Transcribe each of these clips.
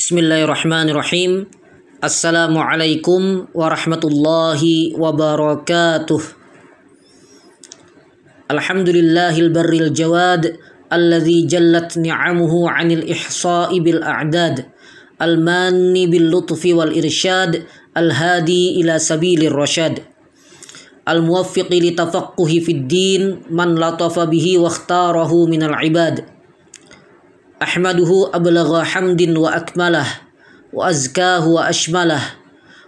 بسم الله الرحمن الرحيم السلام عليكم ورحمة الله وبركاته الحمد لله البر الجواد الذي جلت نعمه عن الإحصاء بالأعداد المان باللطف والإرشاد الهادي إلى سبيل الرشاد الموفق لتفقه في الدين من لطف به واختاره من العباد أحمده أبلغ حمد وأكمله وأزكاه وأشمله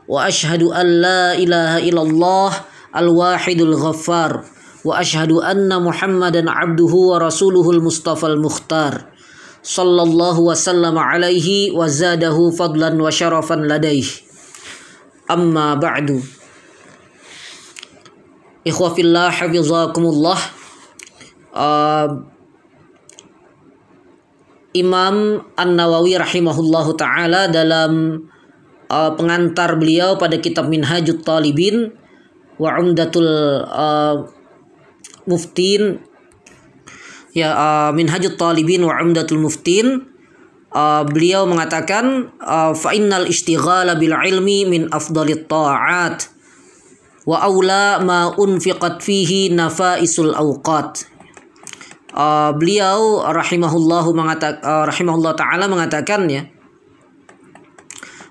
وأشهد أن لا إله إلا الله الواحد الغفار وأشهد أن محمدا عبده ورسوله المصطفى المختار. صلى الله وسلم عليه وزاده فضلا وشرفا لديه. أما بعد. إخوة في الله حفظكم الله. uh, Imam An-Nawawi rahimahullahu taala dalam uh, pengantar beliau pada kitab Minhajut Talibin wa Umdatul uh, Muftin. Ya uh, Minhajut Talibin wa Umdatul Muftin. Uh, beliau mengatakan uh, fa innal istighala bil ilmi min afdalit ta'at wa aula ma unfiqat fihi nafaisul awqat uh, beliau rahimahullahu mengatakan uh, rahimahullah taala mengatakan ya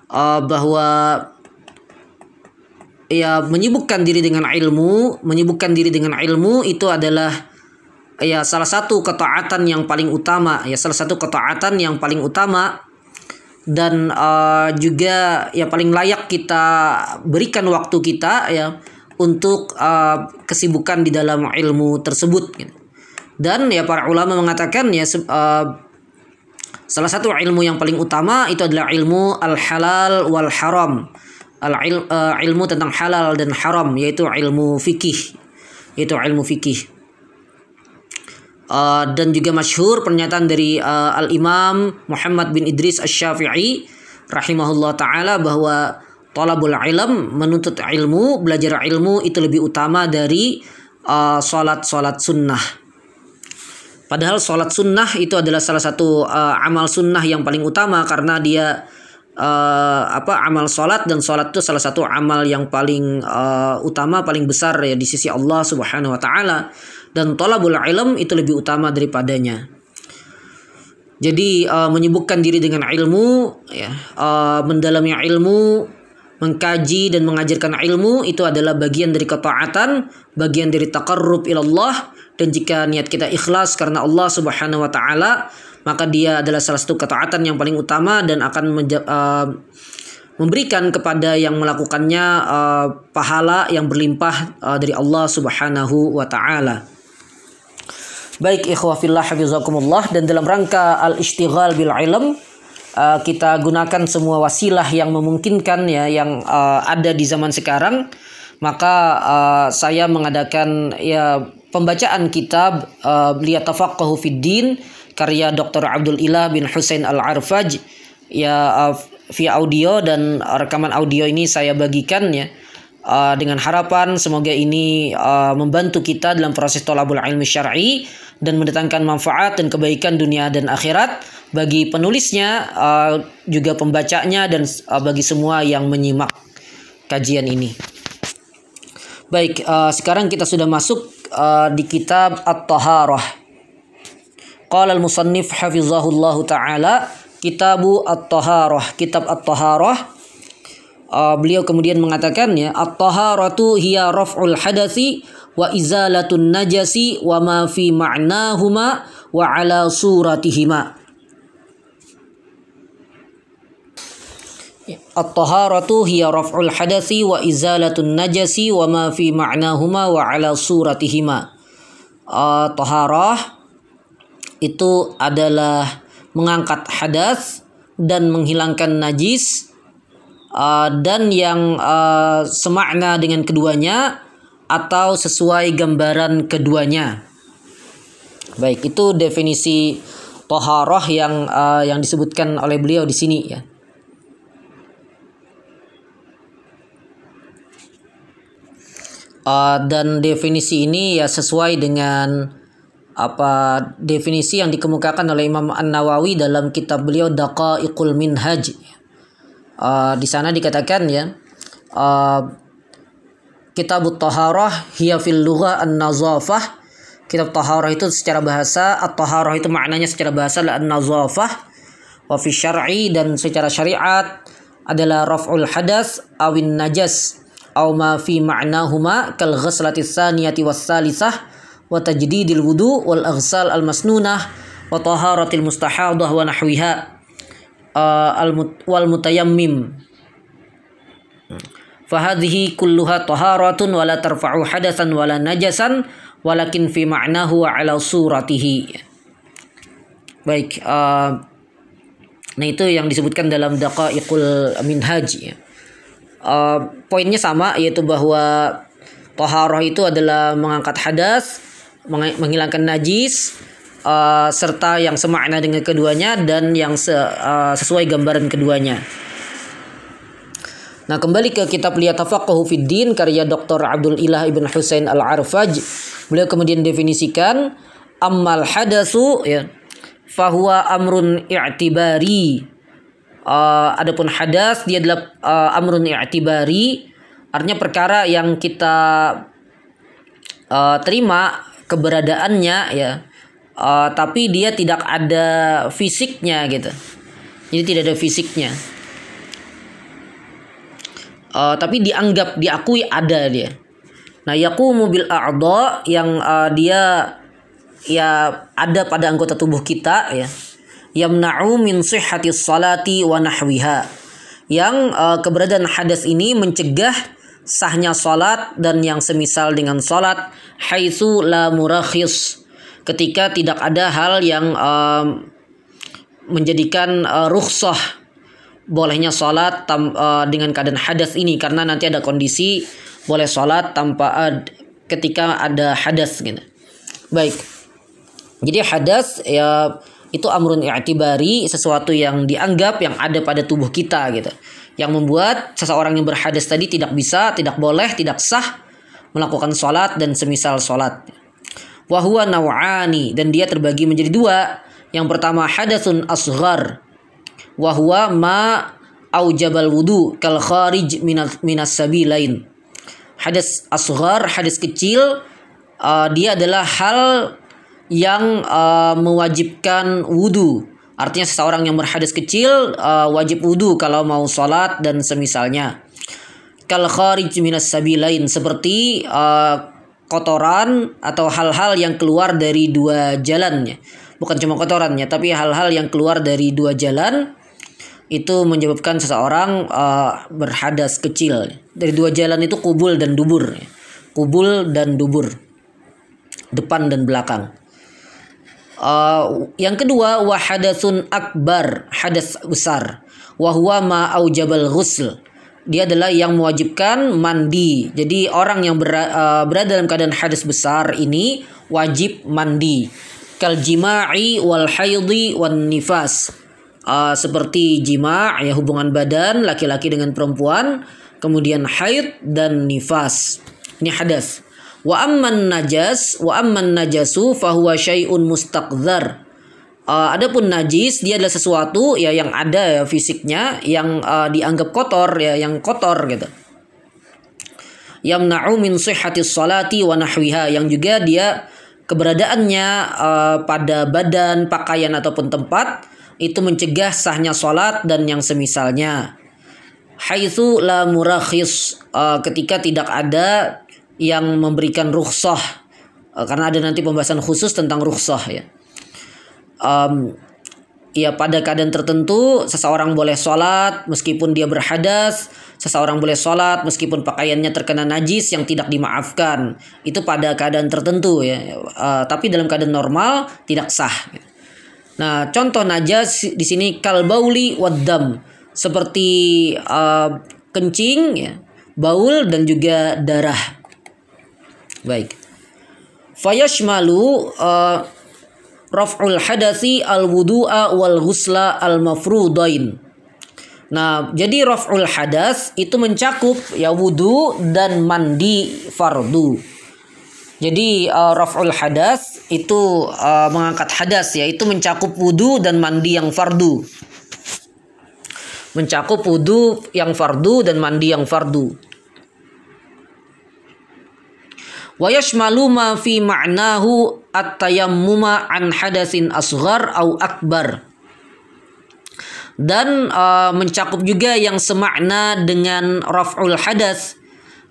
uh, bahwa ya menyibukkan diri dengan ilmu, menyibukkan diri dengan ilmu itu adalah ya salah satu ketaatan yang paling utama, ya salah satu ketaatan yang paling utama dan uh, juga ya paling layak kita berikan waktu kita ya untuk uh, kesibukan di dalam ilmu tersebut gitu. Dan ya para ulama mengatakan ya uh, salah satu ilmu yang paling utama itu adalah ilmu al-halal wal haram. Al -il, uh, ilmu tentang halal dan haram yaitu ilmu fikih. Yaitu ilmu fikih. Uh, dan juga masyhur pernyataan dari uh, Al-Imam Muhammad bin Idris Asy-Syafi'i rahimahullah taala bahwa talabul ilm menuntut ilmu, belajar ilmu itu lebih utama dari uh, salat salat sunnah. Padahal sholat sunnah itu adalah salah satu uh, amal sunnah yang paling utama karena dia uh, apa amal sholat dan sholat itu salah satu amal yang paling uh, utama paling besar ya di sisi Allah Subhanahu Wa Taala dan tolabul ilm itu lebih utama daripadanya. Jadi uh, menyibukkan diri dengan ilmu, ya, uh, mendalami ilmu, mengkaji dan mengajarkan ilmu itu adalah bagian dari ketaatan, bagian dari takarrub ilallah dan jika niat kita ikhlas karena Allah Subhanahu wa taala maka dia adalah salah satu ketaatan yang paling utama dan akan uh, memberikan kepada yang melakukannya uh, pahala yang berlimpah uh, dari Allah Subhanahu wa taala. Baik ikhwah fillah hafizakumullah dan dalam rangka al-istighal bil ilm uh, kita gunakan semua wasilah yang memungkinkan ya yang uh, ada di zaman sekarang maka uh, saya mengadakan ya pembacaan kitab uh, Liyatafaqahu Fid Din karya Dr. Abdul Ilah bin Hussein Al-Arfaj ya uh, via audio dan rekaman audio ini saya bagikan ya uh, dengan harapan semoga ini uh, membantu kita dalam proses tolabul ilmi syar'i dan mendatangkan manfaat dan kebaikan dunia dan akhirat bagi penulisnya uh, juga pembacanya dan uh, bagi semua yang menyimak kajian ini. Baik, uh, sekarang kita sudah masuk uh, di kitab At-Taharah. Qala al-musannif hafizahullah taala Kitabu At-Taharah, kitab At-Taharah. Uh, beliau kemudian mengatakan ya, At-Taharatu hiya raf'ul hadathi wa izalatun najasi wa ma fi ma'nahuma wa ala suratihima. At-taharatu hiya raf'ul hadathi wa izalatun najasi wa ma fi ma'nahuma wa ala suratihima. Uh, taharah itu adalah mengangkat hadas dan menghilangkan najis uh, dan yang uh, semakna dengan keduanya atau sesuai gambaran keduanya. Baik, itu definisi taharah yang uh, yang disebutkan oleh beliau di sini ya. Uh, dan definisi ini ya sesuai dengan apa definisi yang dikemukakan oleh Imam An Nawawi dalam kitab beliau Daqaiqul Minhaj. Uh, di sana dikatakan ya uh, Kitab Taharah hiya fil lughah an-nazafah. Kitab Taharah itu secara bahasa, at-taharah itu maknanya secara bahasa adalah an-nazafah. Wa fi syar'i dan secara syariat adalah raf'ul hadas awin najas aw ma fi ma'nahuma kal ghaslati tsaniyati was salisah wa tajdidil wudu wal aghsal al masnunah wa taharatil mustahadah wa nahwiha. Uh, al wal mutayammim. Fahadhihi kulluha taharatun wala tarfa'u hadatsan wala najasan walakin fi ma'nahu wa ala suratihi. Baik uh, nah itu yang disebutkan dalam daqaiqul minhaj. ya. Uh, poinnya sama yaitu bahwa taharah itu adalah mengangkat hadas menghilangkan najis uh, serta yang semakna dengan keduanya dan yang se, uh, sesuai gambaran keduanya Nah kembali ke kitab Liyatafaqahu Fiddin karya Dr. Abdul Ilah Ibn Husain Al-Arfaj. Beliau kemudian definisikan ammal hadasu ya fahuwa amrun i'tibari. Uh, adapun hadas dia adalah uh, amrun i'tibari artinya perkara yang kita uh, terima keberadaannya ya uh, tapi dia tidak ada fisiknya gitu. Jadi tidak ada fisiknya uh, tapi dianggap diakui ada dia. Nah, yaqumu bil a'dha yang uh, dia ya ada pada anggota tubuh kita ya. Yamna'u min sihhati salati wa nahwiha. Yang uh, keberadaan hadas ini mencegah sahnya salat dan yang semisal dengan salat haitsu la murakhis ketika tidak ada hal yang uh, menjadikan uh, rukhsah bolehnya sholat tam, uh, dengan keadaan hadas ini karena nanti ada kondisi boleh sholat tanpa uh, ketika ada hadas gitu. Baik. Jadi hadas ya itu amrun i'tibari sesuatu yang dianggap yang ada pada tubuh kita gitu. Yang membuat seseorang yang berhadas tadi tidak bisa, tidak boleh, tidak sah melakukan sholat dan semisal sholat. Wahwa naw'ani dan dia terbagi menjadi dua. Yang pertama hadasun asghar wahwa ma aujabal wudu kal kharij minas, sabilain. Hadis asghar, hadis kecil uh, dia adalah hal yang uh, mewajibkan wudu. Artinya seseorang yang berhadis kecil uh, wajib wudu kalau mau sholat dan semisalnya. Kal kharij minas sabilain seperti uh, kotoran atau hal-hal yang keluar dari dua jalannya. Bukan cuma kotorannya, tapi hal-hal yang keluar dari dua jalan itu menyebabkan seseorang uh, berhadas kecil. Dari dua jalan itu kubul dan dubur. Kubul dan dubur. Depan dan belakang. Uh, yang kedua wahadatsun akbar, hadas besar. Wahwa ma aujabal ghusl. Dia adalah yang mewajibkan mandi. Jadi orang yang ber, uh, berada dalam keadaan hadas besar ini wajib mandi. Kal jima'i wal haidi wan nifas uh, seperti jima ya hubungan badan laki-laki dengan perempuan kemudian haid dan nifas ini hadas wa amman najas wa amman najasu fahuwa syai'un mustaqdhar uh, adapun najis dia adalah sesuatu ya yang ada ya fisiknya yang uh, dianggap kotor ya yang kotor gitu yamna'u min sihhatis salati wa nahwiha yang juga dia keberadaannya uh, pada badan, pakaian ataupun tempat itu mencegah sahnya sholat dan yang semisalnya. Haitsu la murakhis uh, ketika tidak ada yang memberikan rukhsah uh, karena ada nanti pembahasan khusus tentang rukhsah ya. Um, ya pada keadaan tertentu seseorang boleh sholat meskipun dia berhadas seseorang boleh sholat meskipun pakaiannya terkena najis yang tidak dimaafkan itu pada keadaan tertentu ya uh, tapi dalam keadaan normal tidak sah Nah, contoh najas di sini kalbauli wadam seperti uh, kencing ya, baul dan juga darah. Baik. Fayashmalu uh, raf'ul hadasi al wudu'a wal ghusla al mafrudain. Nah, jadi raf'ul hadas itu mencakup ya wudu dan mandi fardu. Jadi uh, raf'ul hadas itu uh, mengangkat hadas yaitu mencakup wudu dan mandi yang fardu. Mencakup wudu yang fardu dan mandi yang fardu. Wa yashmalu ma fi ma'nahu at-tayammuma an hadasin asghar au akbar. Dan uh, mencakup juga yang semakna dengan raf'ul hadas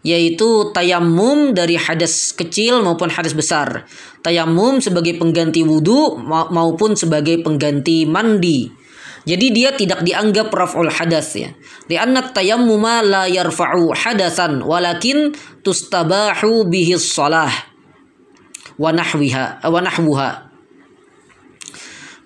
yaitu tayamum dari hadas kecil maupun hadas besar. Tayamum sebagai pengganti wudhu maupun sebagai pengganti mandi. Jadi dia tidak dianggap raf'ul hadas ya. Lianna tayammuma la yarfa'u hadasan walakin tustabahu bihi shalah wa nahwiha wa nahwuha.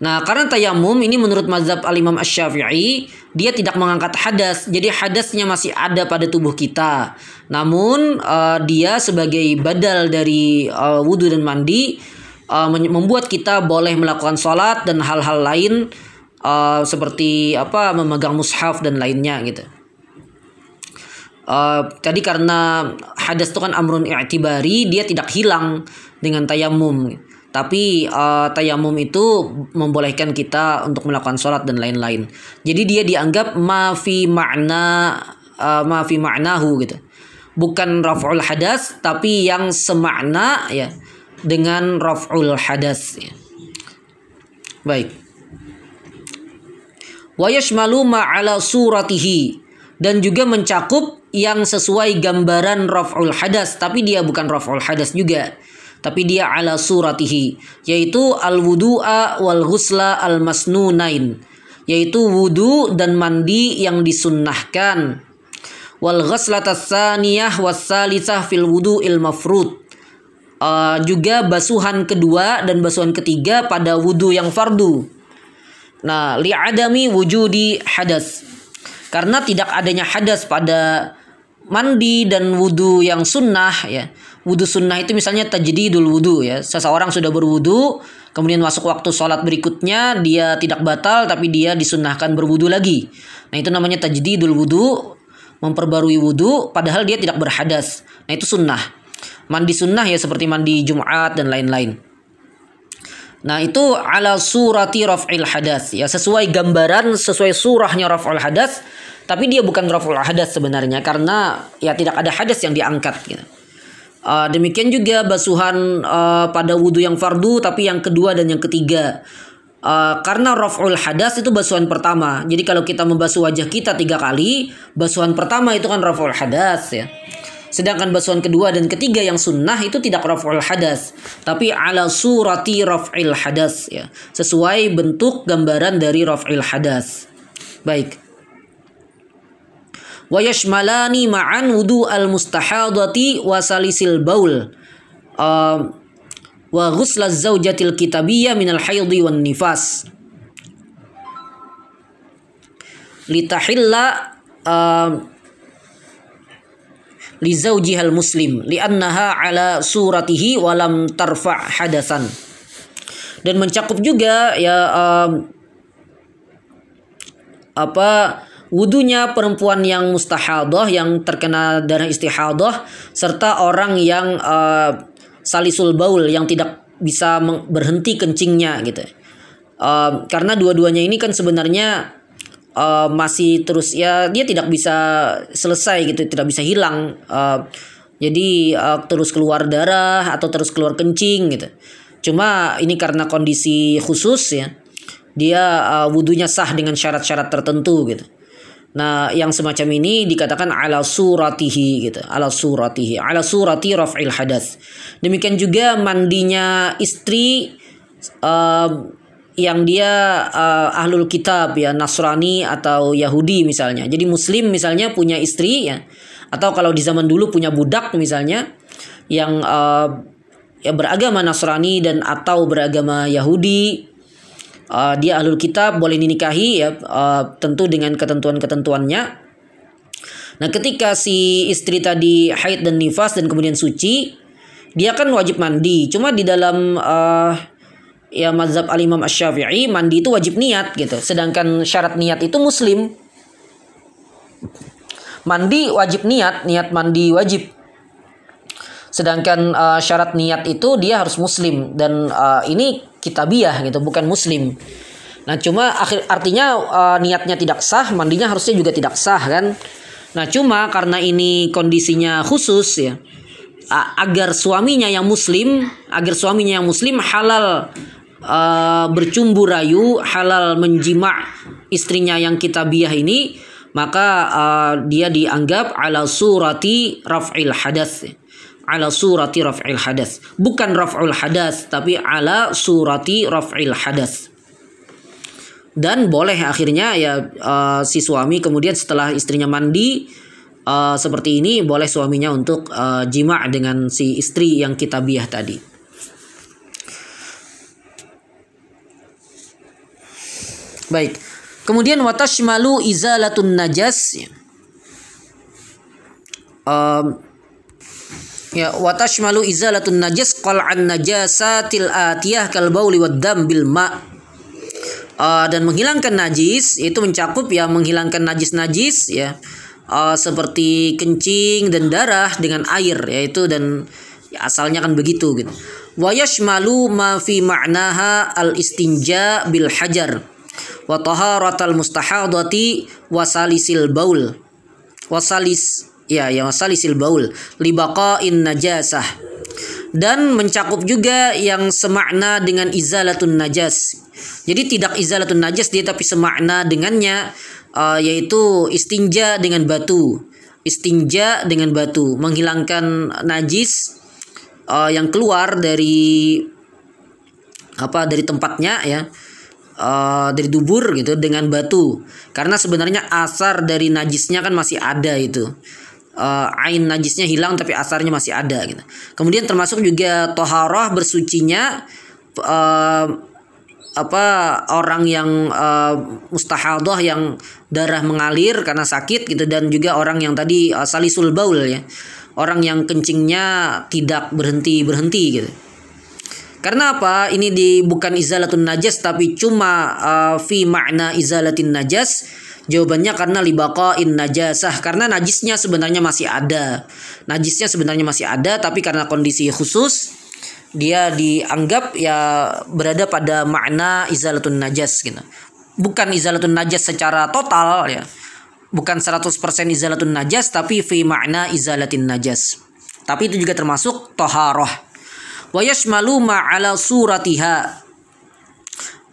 Nah, karena tayamum ini menurut mazhab al-Imam Asy-Syafi'i, dia tidak mengangkat hadas. Jadi hadasnya masih ada pada tubuh kita. Namun uh, dia sebagai badal dari uh, wudhu dan mandi uh, membuat kita boleh melakukan sholat dan hal-hal lain uh, seperti apa memegang mushaf dan lainnya gitu. Uh, tadi karena hadas itu kan amrun i'tibari, dia tidak hilang dengan tayamum. Tapi uh, tayamum itu membolehkan kita untuk melakukan sholat dan lain-lain. Jadi dia dianggap mafi makna uh, mafi maknahu gitu. Bukan raf'ul hadas tapi yang semakna ya dengan raf'ul hadas ya. Baik. Wa yashmalu ma'ala suratihi. Dan juga mencakup yang sesuai gambaran raf'ul hadas. Tapi dia bukan raf'ul hadas juga. Tapi dia ala suratihi. Yaitu al wudu'a wal ghusla al masnunain yaitu wudu dan mandi yang disunnahkan. Wal ghaslata tsaniyah was salisah fil il mafrud. Uh, juga basuhan kedua dan basuhan ketiga pada wudu yang fardu nah li'adami wujudi hadas karena tidak adanya hadas pada mandi dan wudu yang sunnah ya wudhu sunnah itu misalnya tajdidul wudhu ya. Seseorang sudah berwudhu, kemudian masuk waktu sholat berikutnya dia tidak batal tapi dia disunnahkan berwudhu lagi. Nah itu namanya tajdidul wudhu, memperbarui wudhu padahal dia tidak berhadas. Nah itu sunnah. Mandi sunnah ya seperti mandi Jumat dan lain-lain. Nah itu ala surati raf'il hadas ya sesuai gambaran sesuai surahnya raf'ul hadas tapi dia bukan raf'ul hadas sebenarnya karena ya tidak ada hadas yang diangkat gitu. Uh, demikian juga basuhan uh, pada wudhu yang fardu tapi yang kedua dan yang ketiga. Uh, karena raf'ul hadas itu basuhan pertama. Jadi kalau kita membasuh wajah kita tiga kali, basuhan pertama itu kan raf'ul hadas ya. Sedangkan basuhan kedua dan ketiga yang sunnah itu tidak raf'ul hadas, tapi ala surati raf'il hadas ya. Sesuai bentuk gambaran dari raf'il hadas. Baik wa yashmalani ma'an wudu al mustahadati wa salisil baul uh, wa ghusla zaujatil kitabiyya min al haidhi wan nifas litahilla uh, li zaujihal muslim li'annaha ala suratihi walam tarfa hadasan dan mencakup juga ya uh, apa wudunya perempuan yang mustahadah yang terkena darah istihadah serta orang yang uh, salisul baul yang tidak bisa berhenti kencingnya gitu. Uh, karena dua-duanya ini kan sebenarnya uh, masih terus ya dia tidak bisa selesai gitu, tidak bisa hilang. Uh, jadi uh, terus keluar darah atau terus keluar kencing gitu. Cuma ini karena kondisi khusus ya. Dia uh, wudhunya sah dengan syarat-syarat tertentu gitu. Nah, yang semacam ini dikatakan ala suratihi gitu, ala suratihi, ala surati raf'il hadas. Demikian juga mandinya istri uh, yang dia uh, ahlul kitab ya Nasrani atau Yahudi misalnya. Jadi muslim misalnya punya istri ya atau kalau di zaman dulu punya budak misalnya yang uh, ya beragama Nasrani dan atau beragama Yahudi uh, dia ahlul kitab boleh dinikahi ya uh, tentu dengan ketentuan-ketentuannya. Nah, ketika si istri tadi haid dan nifas dan kemudian suci, dia kan wajib mandi. Cuma di dalam uh, ya mazhab al-Imam Asy-Syafi'i mandi itu wajib niat gitu. Sedangkan syarat niat itu muslim. Mandi wajib niat, niat mandi wajib. Sedangkan uh, syarat niat itu dia harus muslim dan uh, ini kitabiah gitu, bukan muslim. Nah, cuma akhir artinya uh, niatnya tidak sah, mandinya harusnya juga tidak sah kan. Nah, cuma karena ini kondisinya khusus ya. Agar suaminya yang muslim, agar suaminya yang muslim halal uh, bercumbu rayu, halal menjima istrinya yang kitabiah ini, maka uh, dia dianggap ala surati raf'il hadas ala surati raf'il hadas. Bukan raf'ul hadas, tapi ala surati raf'il hadas. Dan boleh akhirnya ya uh, si suami kemudian setelah istrinya mandi uh, seperti ini boleh suaminya untuk uh, jima dengan si istri yang kita biah tadi. Baik. Kemudian watashmalu izalatun najas. Um, Ya, wa tashmalu izalatun najas qal'an najasatil atiyah kal bauli wad dam bil ma. Uh, dan menghilangkan najis itu mencakup ya menghilangkan najis-najis ya uh, seperti kencing dan darah dengan air yaitu dan ya, asalnya kan begitu gitu. Yashmalu ma fi ma'naha al istinja bil hajar wa taharatal mustahadati wasalisil baul wasalis ya yang salisil baul libaqain najasah dan mencakup juga yang semakna dengan izalatun najas. Jadi tidak izalatun najas dia tapi semakna dengannya uh, yaitu istinja dengan batu. Istinja dengan batu, menghilangkan najis uh, yang keluar dari apa dari tempatnya ya. Uh, dari dubur gitu dengan batu karena sebenarnya asar dari najisnya kan masih ada itu uh, ain najisnya hilang tapi asarnya masih ada gitu. Kemudian termasuk juga toharoh bersucinya uh, apa orang yang uh, mustahadah yang darah mengalir karena sakit gitu dan juga orang yang tadi uh, salisul baul ya. Orang yang kencingnya tidak berhenti berhenti gitu. Karena apa? Ini di bukan izalatun najas tapi cuma uh, fi makna izalatin najas Jawabannya karena in najasah karena najisnya sebenarnya masih ada. Najisnya sebenarnya masih ada tapi karena kondisi khusus dia dianggap ya berada pada makna izalatun najas gitu. Bukan izalatun najas secara total ya. Bukan 100% izalatun najas tapi fi makna izalatin najas. Tapi itu juga termasuk toharoh. Wa yashmalu ma'ala suratiha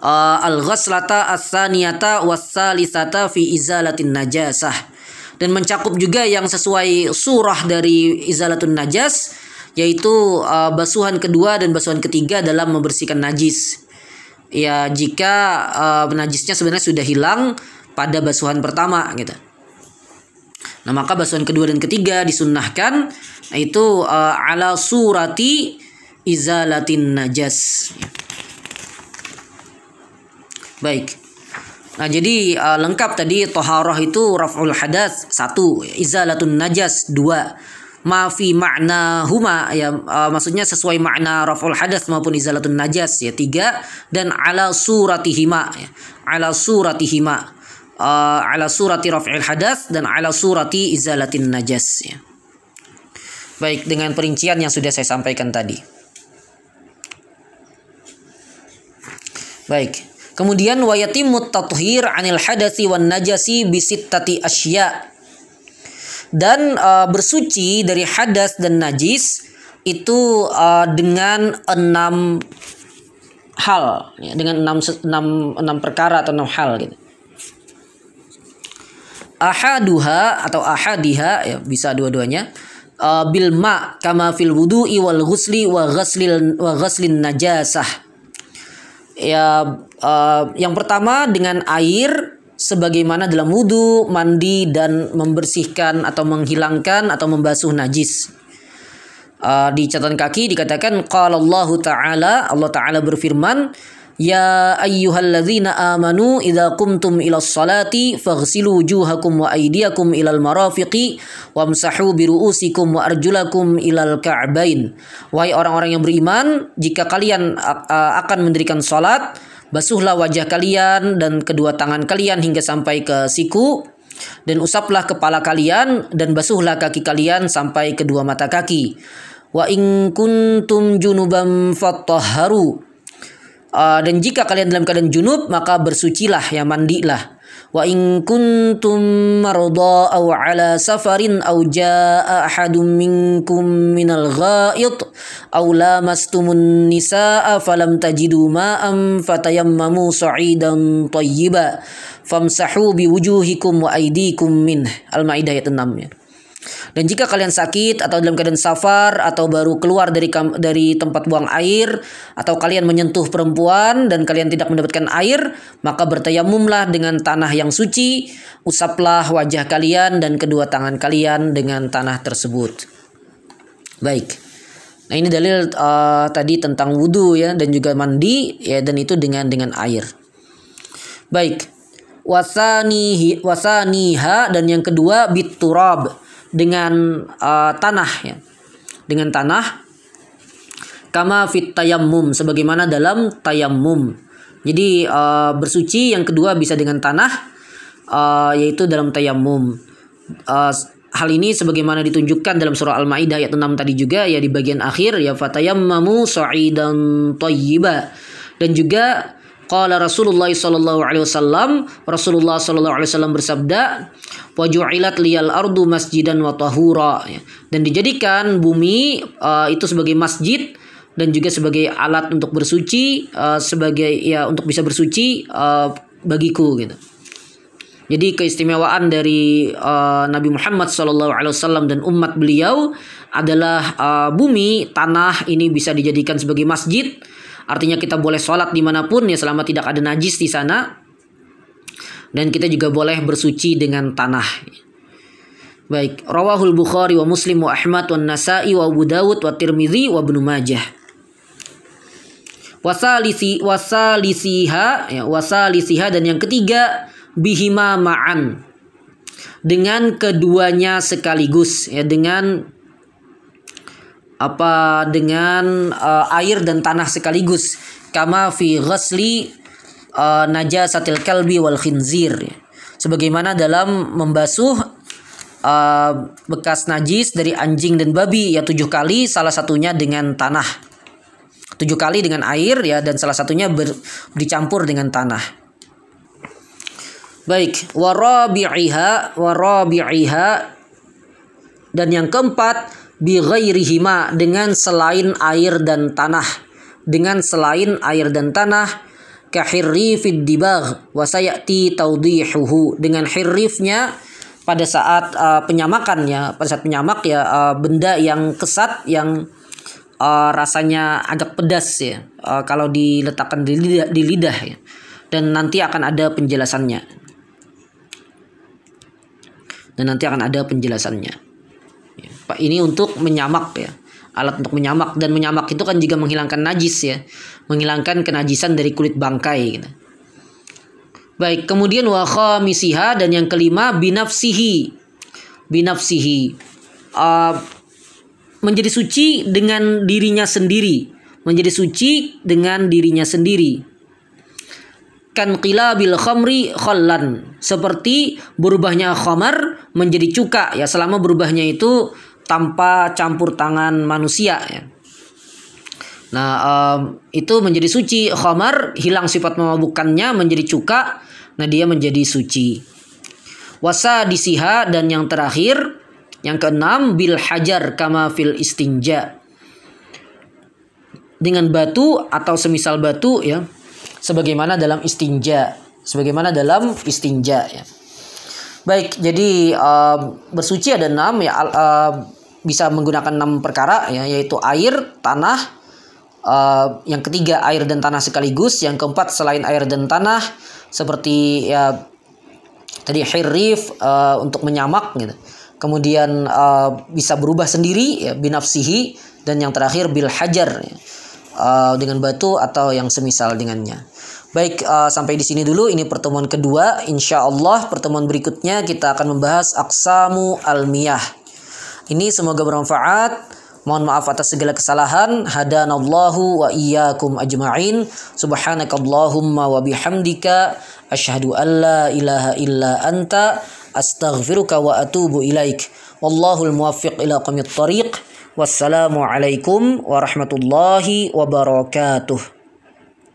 uh, al-ghaslata as-saniyata was-salisata fi izalatin najasah dan mencakup juga yang sesuai surah dari izalatun najas yaitu uh, basuhan kedua dan basuhan ketiga dalam membersihkan najis. Ya jika uh, najisnya sebenarnya sudah hilang pada basuhan pertama gitu. Nah maka basuhan kedua dan ketiga disunnahkan itu uh, ala surati izalatin najas. Baik. Nah, jadi uh, lengkap tadi toharoh itu raf'ul hadas satu, izalatun najas dua, mafi makna huma ya uh, maksudnya sesuai makna raf'ul hadas maupun izalatun najas ya tiga dan ala suratihima ya ala suratihima uh, ala surati raf'il hadas dan ala surati izalatin najas ya. Baik dengan perincian yang sudah saya sampaikan tadi. Baik. Kemudian wayatimut tathhir anil hadasi wan najasi bisittati asya. Dan uh, bersuci dari hadas dan najis itu uh, dengan enam hal ya, dengan enam, enam, enam perkara atau enam hal gitu. Ahaduha atau ahadiha ya bisa dua-duanya uh, bil ma kama fil wudu'i wal ghusli wa ghaslil wa ghaslin najasah ya uh, yang pertama dengan air sebagaimana dalam wudhu, mandi dan membersihkan atau menghilangkan atau membasuh najis. Uh, di catatan kaki dikatakan qala Allah taala Allah taala berfirman Ya ayyuhalladzina amanu idza qumtum ila salati faghsilu wujuhakum wa aydiyakum ilal marafiqi wamsahu bi ru'usikum wa arjulakum ilal ka'bain. Wahai orang-orang yang beriman, jika kalian akan mendirikan salat, basuhlah wajah kalian dan kedua tangan kalian hingga sampai ke siku dan usaplah kepala kalian dan basuhlah kaki kalian sampai kedua mata kaki Wa in kuntum junuban fatahharu. Uh, dan jika kalian dalam keadaan junub maka bersucilah ya mandilah wa in kuntum marda aw ala safarin aw jaa ahadum minkum minal ghaid aw lamastumun nisaa falam tajidu ma'am fatayammamu sa'idan tayyiba famsahu biwujuhikum wa aydikum min Al-Maidah ayat 6 ya. Dan jika kalian sakit atau dalam keadaan safar atau baru keluar dari dari tempat buang air atau kalian menyentuh perempuan dan kalian tidak mendapatkan air, maka bertayamumlah dengan tanah yang suci, usaplah wajah kalian dan kedua tangan kalian dengan tanah tersebut. Baik. Nah, ini dalil uh, tadi tentang wudhu ya dan juga mandi ya dan itu dengan dengan air. Baik. Wasanihi wasaniha dan yang kedua biturab dengan uh, tanah ya. Dengan tanah kama fit tayammum sebagaimana dalam tayammum. Jadi uh, bersuci yang kedua bisa dengan tanah uh, yaitu dalam tayammum. Uh, hal ini sebagaimana ditunjukkan dalam surah Al-Maidah ayat 6 tadi juga ya di bagian akhir ya fatayammamu sa'idan thayyiba dan juga Qala Rasulullah sallallahu alaihi wasallam, Rasulullah sallallahu alaihi wasallam bersabda, "Wa ju'ilat liyal ardu masjidan wa tahura." Ya. Dan dijadikan bumi uh, itu sebagai masjid dan juga sebagai alat untuk bersuci, uh, sebagai ya untuk bisa bersuci uh, bagiku gitu. Jadi keistimewaan dari uh, Nabi Muhammad SAW dan umat beliau adalah uh, bumi tanah ini bisa dijadikan sebagai masjid Artinya kita boleh sholat di mana pun ya selama tidak ada najis di sana. Dan kita juga boleh bersuci dengan tanah. Baik, rawahul Bukhari wa Muslim wa Ahmad wa Nasa'i wa Abu Dawud wa Tirmidzi wa Ibnu Majah. Wasalisi wasalisiha ya wasalisiha dan yang ketiga bihima ma'an dengan keduanya sekaligus ya dengan apa dengan uh, air dan tanah sekaligus. Kama fi ghasli uh, najasatil kalbi wal khinzir. Sebagaimana dalam membasuh uh, bekas najis dari anjing dan babi ya tujuh kali salah satunya dengan tanah. Tujuh kali dengan air ya dan salah satunya ber, dicampur dengan tanah. Baik warabi'iha warabi'iha dan yang keempat bi ghairihima dengan selain air dan tanah. Dengan selain air dan tanah kahirrifid dibagh wa sayati tawdihuhu. Dengan hirrifnya pada saat uh, penyamakannya pada saat penyamak ya uh, benda yang kesat yang uh, rasanya agak pedas ya uh, kalau diletakkan di lidah, di lidah ya. Dan nanti akan ada penjelasannya. Dan nanti akan ada penjelasannya ini untuk menyamak ya. Alat untuk menyamak. Dan menyamak itu kan juga menghilangkan najis ya. Menghilangkan kenajisan dari kulit bangkai gitu. baik kemudian wa khamisiha dan yang kelima binafsihi. Binafsihi. Uh, menjadi suci dengan dirinya sendiri. Menjadi suci dengan dirinya sendiri. Kan qila bil khamri seperti berubahnya khamar menjadi cuka. Ya selama berubahnya itu tanpa campur tangan manusia ya. Nah, um, itu menjadi suci. Khamar hilang sifat memabukkannya menjadi cuka. Nah, dia menjadi suci. Wasa disiha dan yang terakhir yang keenam bil hajar kama fil istinja. Dengan batu atau semisal batu ya. Sebagaimana dalam istinja. Sebagaimana dalam istinja ya. Baik, jadi uh, bersuci ada enam ya. Uh, bisa menggunakan enam perkara ya yaitu air, tanah, uh, yang ketiga air dan tanah sekaligus, yang keempat selain air dan tanah seperti ya tadi hirif uh, untuk menyamak gitu. Kemudian uh, bisa berubah sendiri ya binafsihi dan yang terakhir bil hajar ya, uh, dengan batu atau yang semisal dengannya. Baik, uh, sampai di sini dulu. Ini pertemuan kedua. Insya Allah pertemuan berikutnya kita akan membahas aksamu almiyah. Ini semoga bermanfaat. Mohon maaf atas segala kesalahan. Hadanallahu wa iyyakum ajma'in. Subhanakallahumma wa bihamdika asyhadu an la ilaha illa anta astaghfiruka wa atubu ilaik. Wallahul muwaffiq ila qamit thariq. Wassalamualaikum warahmatullahi wabarakatuh.